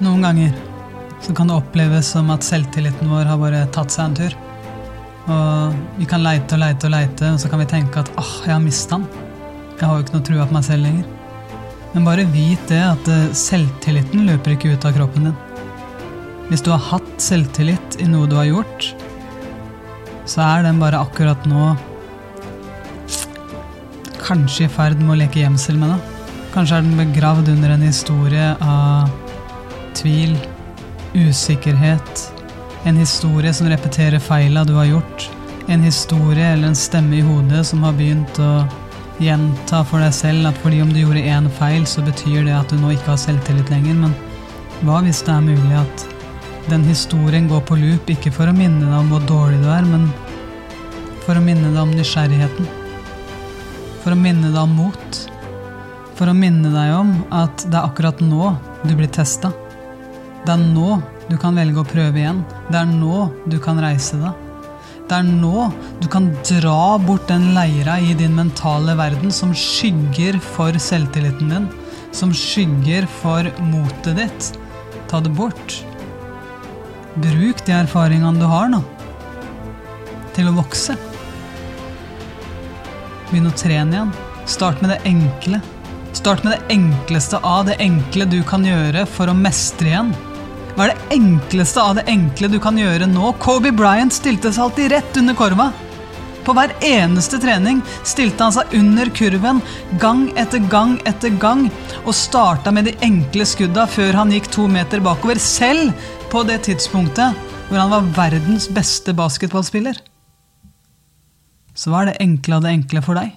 Noen ganger så kan det oppleves som at selvtilliten vår har bare tatt seg en tur. Og vi kan leite og leite og leite, og så kan vi tenke at ah, jeg har mista den. Jeg har jo ikke noe trua på meg selv lenger. Men bare vit det at eh, selvtilliten løper ikke ut av kroppen din. Hvis du har hatt selvtillit i noe du har gjort, så er den bare akkurat nå kanskje i ferd med å leke gjemsel med deg. Kanskje er den begravd under en historie av tvil, usikkerhet, en historie som repeterer feila du har gjort, en historie eller en stemme i hodet som har begynt å gjenta for deg selv at fordi om du gjorde én feil, så betyr det at du nå ikke har selvtillit lenger, men hva hvis det er mulig at den historien går på loop, ikke for å minne deg om hvor dårlig du er, men for å minne deg om nysgjerrigheten? For å minne deg om mot? For å minne deg om at det er akkurat nå du blir testa. Det er nå du kan velge å prøve igjen. Det er nå du kan reise deg. Det er nå du kan dra bort den leira i din mentale verden som skygger for selvtilliten din, som skygger for motet ditt. Ta det bort. Bruk de erfaringene du har nå, til å vokse. Begynn å trene igjen. Start med det enkle. Start med det enkleste av det enkle du kan gjøre for å mestre igjen. Hva er det enkleste av det enkle du kan gjøre nå? Kobe Bryant stilte seg alltid rett under korva. På hver eneste trening stilte han seg under kurven gang etter gang etter gang og starta med de enkle skudda før han gikk to meter bakover, selv på det tidspunktet hvor han var verdens beste basketballspiller. Så hva er det enkle av det enkle for deg?